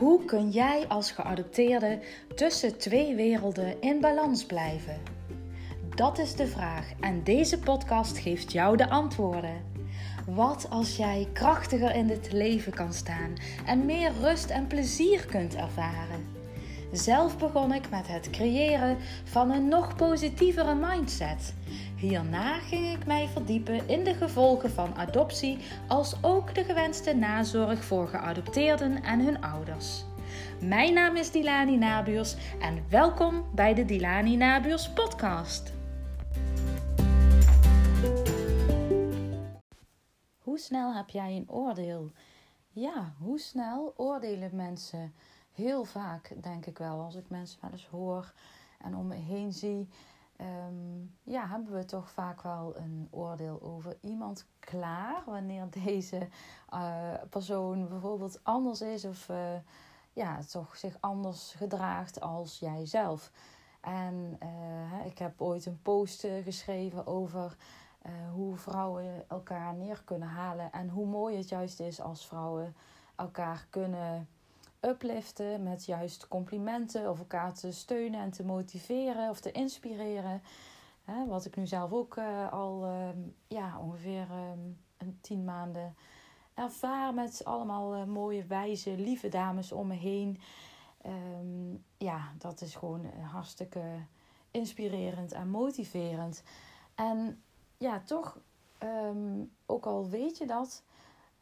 Hoe kun jij als geadopteerde tussen twee werelden in balans blijven? Dat is de vraag en deze podcast geeft jou de antwoorden. Wat als jij krachtiger in dit leven kan staan en meer rust en plezier kunt ervaren? Zelf begon ik met het creëren van een nog positievere mindset. Hierna ging ik mij verdiepen in de gevolgen van adoptie, als ook de gewenste nazorg voor geadopteerden en hun ouders. Mijn naam is Dilani Nabuurs en welkom bij de Dilani Nabuurs podcast. Hoe snel heb jij een oordeel? Ja, hoe snel oordelen mensen? Heel vaak denk ik wel, als ik mensen wel eens hoor en om me heen zie, Ehm, ja, hebben we toch vaak wel een oordeel over iemand klaar wanneer deze uh, persoon bijvoorbeeld anders is of uh, ja, toch zich anders gedraagt als jijzelf. En uh, ik heb ooit een post geschreven over hoe vrouwen elkaar neer kunnen halen en hoe mooi het juist is als vrouwen elkaar kunnen upliften met juist complimenten of elkaar te steunen en te motiveren of te inspireren. Hè, wat ik nu zelf ook uh, al uh, ja, ongeveer uh, een tien maanden ervaar met allemaal eh, mooie, wijze, lieve dames om me heen. Um, ja, dat is gewoon hartstikke inspirerend en motiverend. En ja, toch, ook al weet je dat,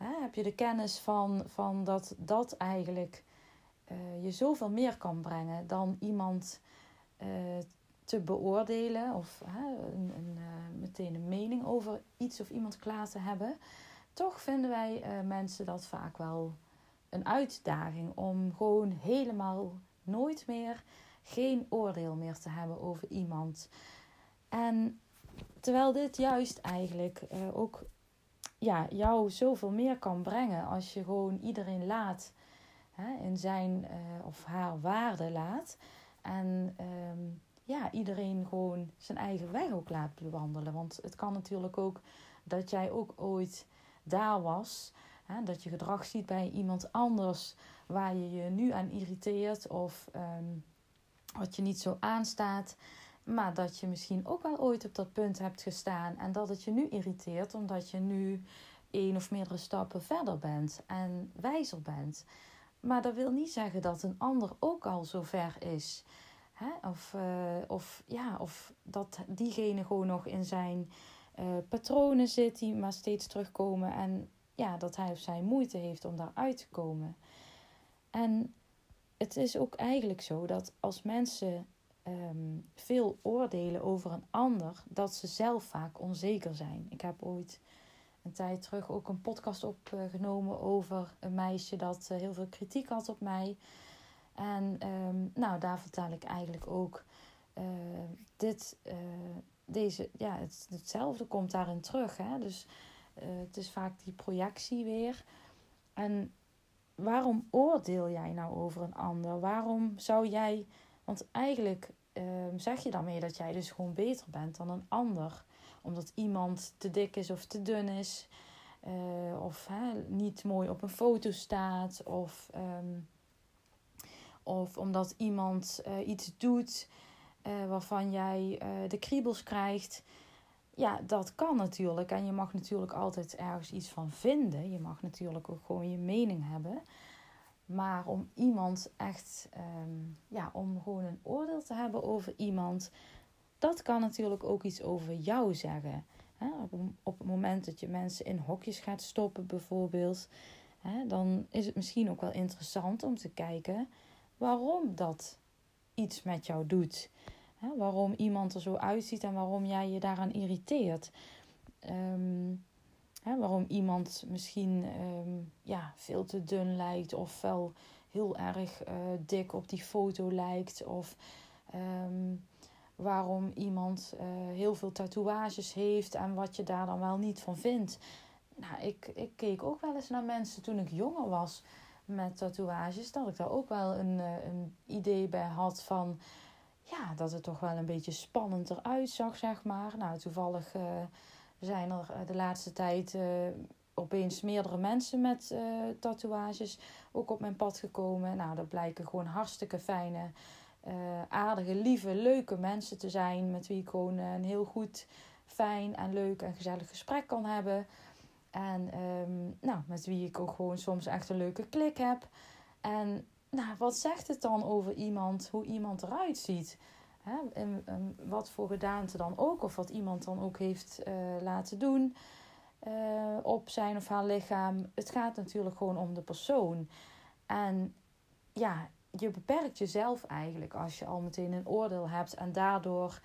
heb je de kennis van, van dat dat eigenlijk uh, je zoveel meer kan brengen dan iemand uh, te beoordelen of een, een, uh, meteen een mening over iets of iemand klaar te hebben. Toch vinden wij mensen dat vaak wel een uitdaging om gewoon helemaal nooit meer geen oordeel meer te hebben over iemand. En terwijl dit juist eigenlijk ook ja, jou zoveel meer kan brengen als je gewoon iedereen laat hè, in zijn uh, of haar waarde laat. En um, ja, iedereen gewoon zijn eigen weg ook laat bewandelen. Want het kan natuurlijk ook dat jij ook ooit daar was. Hè, dat je gedrag ziet bij iemand anders waar je je nu aan irriteert of um, wat je niet zo aanstaat. Maar dat je misschien ook wel ooit op dat punt hebt gestaan en dat het je nu irriteert omdat je nu één of meerdere stappen verder bent en wijzer bent. Maar dat wil niet zeggen dat een ander ook al zo ver is. Hè? Of, uh, of, ja, of dat diegene gewoon nog in zijn uh, patronen zit die maar steeds terugkomen. En ja, dat hij of zij moeite heeft om daaruit te komen. En het is ook eigenlijk zo dat als mensen um, veel oordelen over een ander, dat ze zelf vaak onzeker zijn. Ik heb ooit een tijd terug ook een podcast opgenomen over een meisje dat eh, heel veel kritiek had op mij. En ehm, nou, daar vertel ik eigenlijk ook uh, dit, uh, deze, ja, het, hetzelfde komt daarin terug. Hè? Dus het is vaak die projectie weer. En waarom oordeel jij nou over een ander? Waarom zou jij, want eigenlijk ehm, zeg je daarmee dat jij dus gewoon beter bent dan een ander omdat iemand te dik is of te dun is. Uh, of hè, niet mooi op een foto staat. Of, um, of omdat iemand uh, iets doet uh, waarvan jij de kriebels krijgt. Ja, dat kan natuurlijk. En je mag natuurlijk altijd ergens iets van vinden. Je mag natuurlijk ook gewoon je mening hebben. Maar om iemand echt, um, ja, om gewoon een oordeel te hebben over iemand, dat kan natuurlijk ook iets over jou zeggen. Op, het moment dat je mensen in hokjes gaat stoppen, bijvoorbeeld, dan is het misschien ook wel interessant om te kijken waarom dat iets met jou doet. Waarom iemand er zo uitziet en waarom jij je daaraan irriteert. Ehm, waarom iemand misschien ehm, ja, veel te dun lijkt of wel heel erg uh, dik op die foto lijkt. Of um, waarom iemand uh, heel veel tatoeages heeft en wat je daar dan wel niet van vindt. Nou, ik, ik keek ook wel eens naar mensen toen ik jonger was met tatoeages, dat ik daar ook wel een, uh, een idee bij had van ja, dat het toch wel een beetje spannend eruit zag, zeg maar. Nou, toevallig zijn er de laatste tijd opeens meerdere mensen met uh, tatoeages ook op mijn pad gekomen. Nou, dat blijken gewoon hartstikke fijne, uh, aardige, lieve, leuke mensen te zijn. Met wie ik gewoon een heel goed, fijn en leuk en gezellig gesprek kan hebben. En um, nou, met wie ik ook gewoon soms echt een leuke klik heb. En nou, wat zegt het dan over iemand, hoe iemand eruit ziet? Wat voor gedaante dan ook, of wat iemand dan ook heeft uh, laten doen uh, op zijn of haar lichaam. Het gaat natuurlijk gewoon om de persoon. En ja, je beperkt jezelf eigenlijk als je al meteen een oordeel hebt en daardoor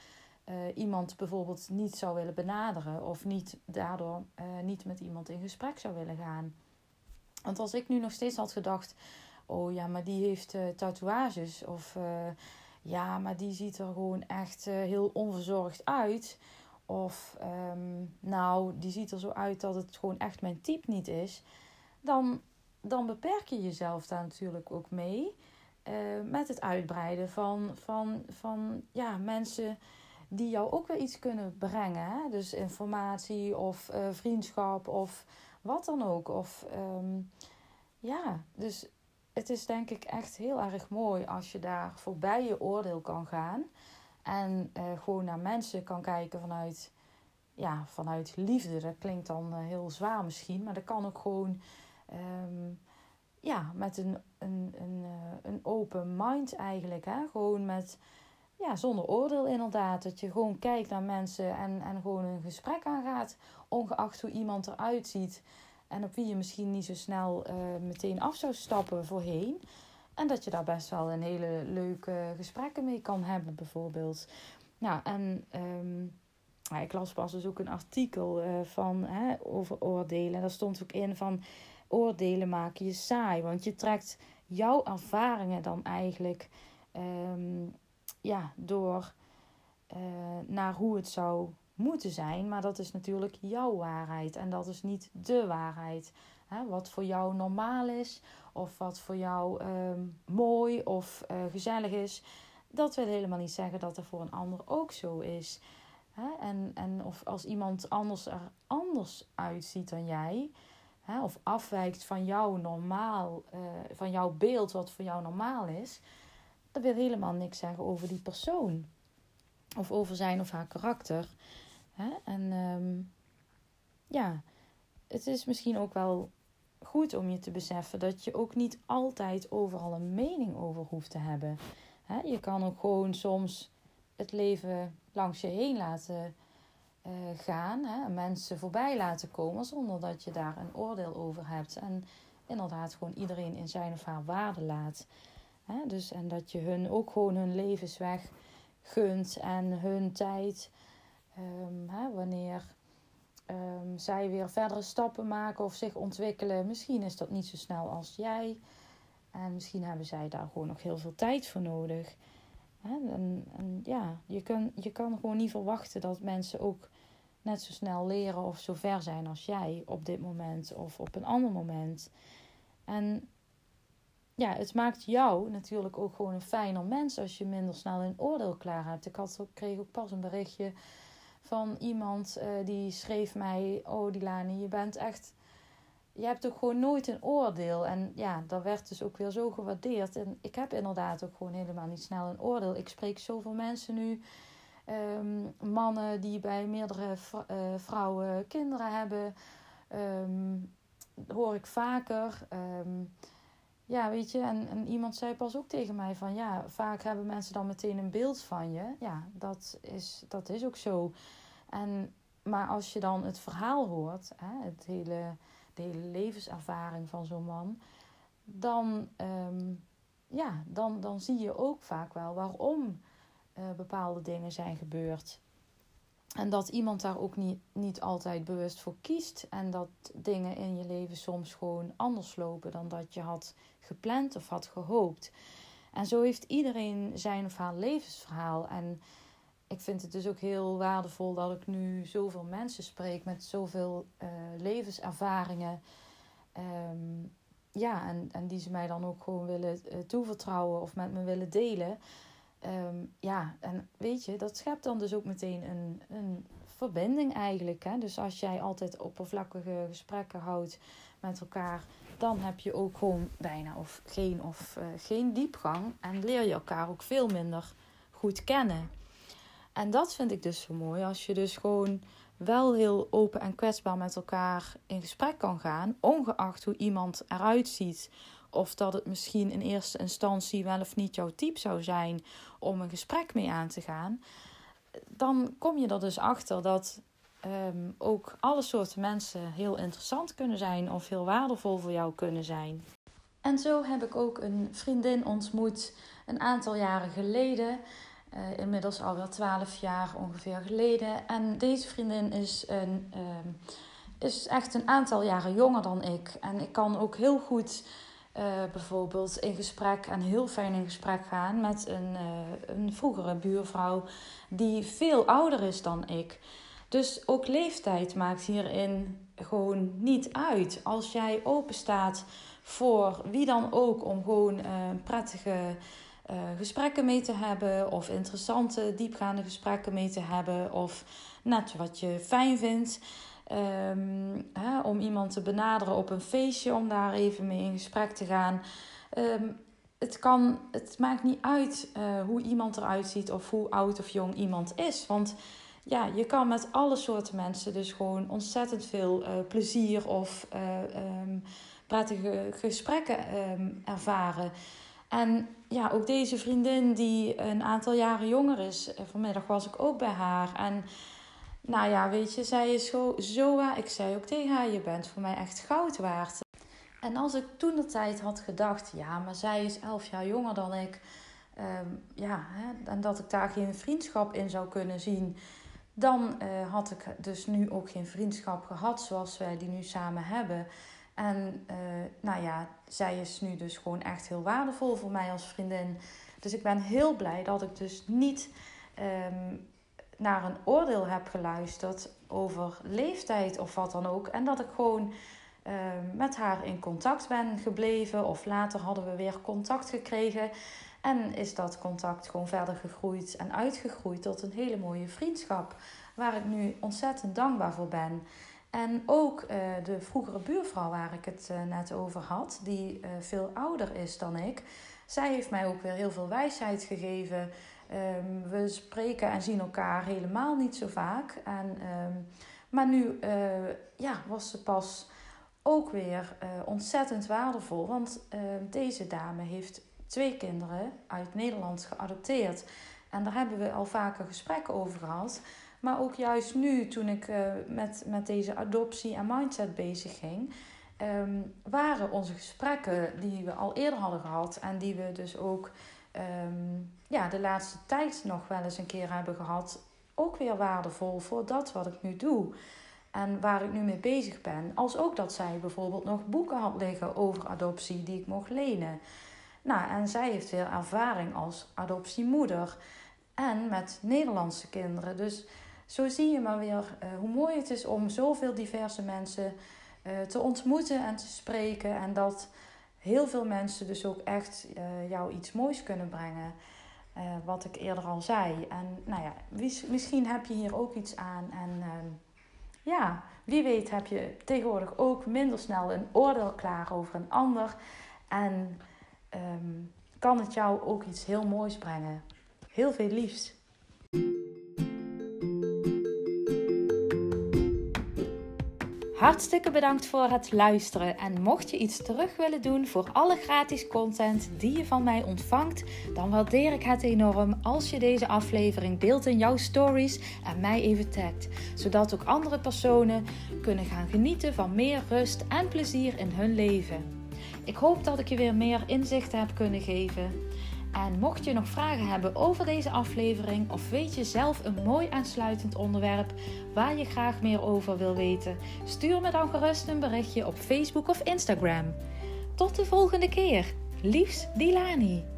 uh, iemand bijvoorbeeld niet zou willen benaderen of niet, daardoor niet met iemand in gesprek zou willen gaan. Want als ik nu nog steeds had gedacht: oh ja, maar die heeft tatoeages of ja, maar die ziet er gewoon echt heel onverzorgd uit. Of um, nou, die ziet er zo uit dat het gewoon echt mijn type niet is. Dan, dan beperk je jezelf daar natuurlijk ook mee. met het uitbreiden van, van, van ja, mensen die jou ook weer iets kunnen brengen. Hè? Dus informatie of uh, vriendschap of wat dan ook. Of um, ja, dus het is denk ik echt heel erg mooi als je daar voorbij je oordeel kan gaan. En uh, gewoon naar mensen kan kijken vanuit, ja, vanuit liefde. Dat klinkt dan uh, heel zwaar misschien, maar dat kan ook gewoon um, ja, met een, een, een, een open mind eigenlijk. Hè? Gewoon met ja, zonder oordeel inderdaad. Dat je gewoon kijkt naar mensen en, en gewoon een gesprek aangaat. Ongeacht hoe iemand eruit ziet. En op wie je misschien niet zo snel uh, meteen af zou stappen voorheen. En dat je daar best wel een hele leuke gesprekken mee kan hebben, bijvoorbeeld. Nou, en um, ik las pas dus ook een artikel uh, van, hè, over oordelen. En daar stond ook in van oordelen maken je saai. Want je trekt jouw ervaringen dan eigenlijk um, ja, door uh, naar hoe het zou moeten zijn. Maar dat is natuurlijk jouw waarheid en dat is niet de waarheid. Wat voor jou normaal is of wat voor jou uh, mooi of uh, gezellig is, dat wil helemaal niet zeggen dat er voor een ander ook zo is. En, en of als iemand anders er anders uitziet dan jij, of afwijkt van jouw normaal, uh, van jouw beeld wat voor jou normaal is, dat wil helemaal niks zeggen over die persoon. Of over zijn of haar karakter. Hè? En um, ja, het is misschien ook wel goed om je te beseffen dat je ook niet altijd overal een mening over hoeft te hebben. Hè? Je kan ook gewoon soms het leven langs je heen laten uh, gaan. Hè? Mensen voorbij laten komen zonder dat je daar een oordeel over hebt. En inderdaad gewoon iedereen in zijn of haar waarde laat. Hè? Dus, en dat je hun ook gewoon hun levensweg gunt en hun tijd. Um, hè, wanneer um, zij weer verdere stappen maken of zich ontwikkelen. Misschien is dat niet zo snel als jij. En misschien hebben zij daar gewoon nog heel veel tijd voor nodig. Hè? En, en ja, je kan, je kan gewoon niet verwachten dat mensen ook net zo snel leren of zo ver zijn als jij op dit moment of op een ander moment. En ja, het maakt jou natuurlijk ook gewoon een fijner mens als je minder snel een oordeel klaar hebt. Ik had, kreeg ook pas een berichtje van iemand uh, die schreef mij: Oh, Dilani, je bent echt. Je hebt ook gewoon nooit een oordeel. En ja, dat werd dus ook weer zo gewaardeerd. En ik heb inderdaad ook gewoon helemaal niet snel een oordeel. Ik spreek zoveel mensen nu. Um, mannen die bij meerdere uh, vrouwen kinderen hebben. Um, hoor ik vaker. Um, ja, weet je, en, en iemand zei pas ook tegen mij van ja, vaak hebben mensen dan meteen een beeld van je. Ja, dat is, dat is ook zo. En, maar als je dan het verhaal hoort, hè, het hele, de hele levenservaring van zo'n man, dan, um, ja, dan, dan zie je ook vaak wel waarom uh, bepaalde dingen zijn gebeurd. En dat iemand daar ook niet, niet altijd bewust voor kiest. En dat dingen in je leven soms gewoon anders lopen dan dat je had gepland of had gehoopt. En zo heeft iedereen zijn of haar levensverhaal. En ik vind het dus ook heel waardevol dat ik nu zoveel mensen spreek met zoveel uh, levenservaringen. Um, ja, en, en die ze mij dan ook gewoon willen uh, toevertrouwen of met me willen delen. Um, ja, en weet je, dat schept dan dus ook meteen een, een verbinding eigenlijk. Hè? Dus als jij altijd oppervlakkige gesprekken houdt met elkaar, dan heb je ook gewoon bijna of geen of uh, geen diepgang. En leer je elkaar ook veel minder goed kennen. En dat vind ik dus zo mooi. Als je dus gewoon wel heel open en kwetsbaar met elkaar in gesprek kan gaan, ongeacht hoe iemand eruit ziet. Of dat het misschien in eerste instantie wel of niet jouw type zou zijn om een gesprek mee aan te gaan. Dan kom je er dus achter dat Ehm, ook alle soorten mensen heel interessant kunnen zijn of heel waardevol voor jou kunnen zijn. En zo heb ik ook een vriendin ontmoet een aantal jaren geleden. Uh, inmiddels alweer twaalf jaar ongeveer geleden. En deze vriendin is, een, ehm, is echt een aantal jaren jonger dan ik. En ik kan ook heel goed uh, bijvoorbeeld in gesprek en heel fijn in gesprek gaan met een, uh, een vroegere buurvrouw die veel ouder is dan ik. Dus ook leeftijd maakt hierin gewoon niet uit. Als jij open staat voor wie dan ook om gewoon uh, prettige uh, gesprekken mee te hebben, of interessante, diepgaande gesprekken mee te hebben, of net wat je fijn vindt. Um, hè, om iemand te benaderen op een feestje, om daar even mee in gesprek te gaan. Um, het, kan, het maakt niet uit uh, hoe iemand eruit ziet of hoe oud of jong iemand is. Want ja, je kan met alle soorten mensen dus gewoon ontzettend veel uh, plezier of uh, prettige gesprekken ervaren. En ja, ook deze vriendin die een aantal jaren jonger is. Eh, vanmiddag was ik ook bij haar. En nou ja, weet je, zij is zo, zo waar. Ik zei ook tegen haar, je bent voor mij echt goud waard. En als ik toen de tijd had gedacht, ja, maar zij is elf jaar jonger dan ik. Um, ja, hè, en dat ik daar geen vriendschap in zou kunnen zien dan uh, had ik dus nu ook geen vriendschap gehad zoals wij die nu samen hebben. En uh, nou ja, zij is nu dus gewoon echt heel waardevol voor mij als vriendin. Dus ik ben heel blij dat ik dus niet um, naar een oordeel heb geluisterd over leeftijd of wat dan ook. En dat ik gewoon uh, met haar in contact ben gebleven. Of later hadden we weer contact gekregen. En is dat contact gewoon verder gegroeid en uitgegroeid tot een hele mooie vriendschap. Waar ik nu ontzettend dankbaar voor ben. En ook uh, de vroegere buurvrouw waar ik het uh, net over had, die uh, veel ouder is dan ik. Zij heeft mij ook weer heel veel wijsheid gegeven. Um, we spreken en zien elkaar helemaal niet zo vaak. En, um, maar nu ja, was ze pas ook weer ontzettend waardevol. Want deze dame heeft twee kinderen uit Nederland geadopteerd. En daar hebben we al vaker gesprekken over gehad. Maar ook juist nu, toen ik uh, met, met deze adoptie en mindset bezig ging, um, waren onze gesprekken die we al eerder hadden gehad en die we dus ook um, ja, de laatste tijd nog wel eens een keer hebben gehad, ook weer waardevol voor dat wat ik nu doe. En waar ik nu mee bezig ben. Als ook dat zij bijvoorbeeld nog boeken had liggen over adoptie die ik mocht lenen. Nou, en zij heeft weer ervaring als adoptiemoeder en met Nederlandse kinderen. Dus zo zie je maar weer uh, hoe mooi het is om zoveel diverse mensen uh, te ontmoeten en te spreken. En dat heel veel mensen dus ook echt uh, jou iets moois kunnen brengen. wat ik eerder al zei. En nou ja, misschien heb je hier ook iets aan. En ehm, ja, wie weet heb je tegenwoordig ook minder snel een oordeel klaar over een ander. En um, kan het jou ook iets heel moois brengen. Heel veel liefs. Hartstikke bedankt voor het luisteren. En mocht je iets terug willen doen voor alle gratis content die je van mij ontvangt, dan waardeer ik het enorm als je deze aflevering deelt in jouw stories en mij even tagt. Zodat ook andere personen kunnen gaan genieten van meer rust en plezier in hun leven. Ik hoop dat ik je weer meer inzichten heb kunnen geven. En mocht je nog vragen hebben over deze aflevering of weet je zelf een mooi aansluitend onderwerp waar je graag meer over wil weten, stuur me dan gerust een berichtje op Facebook of Instagram. Tot de volgende keer. Liefs Dilani.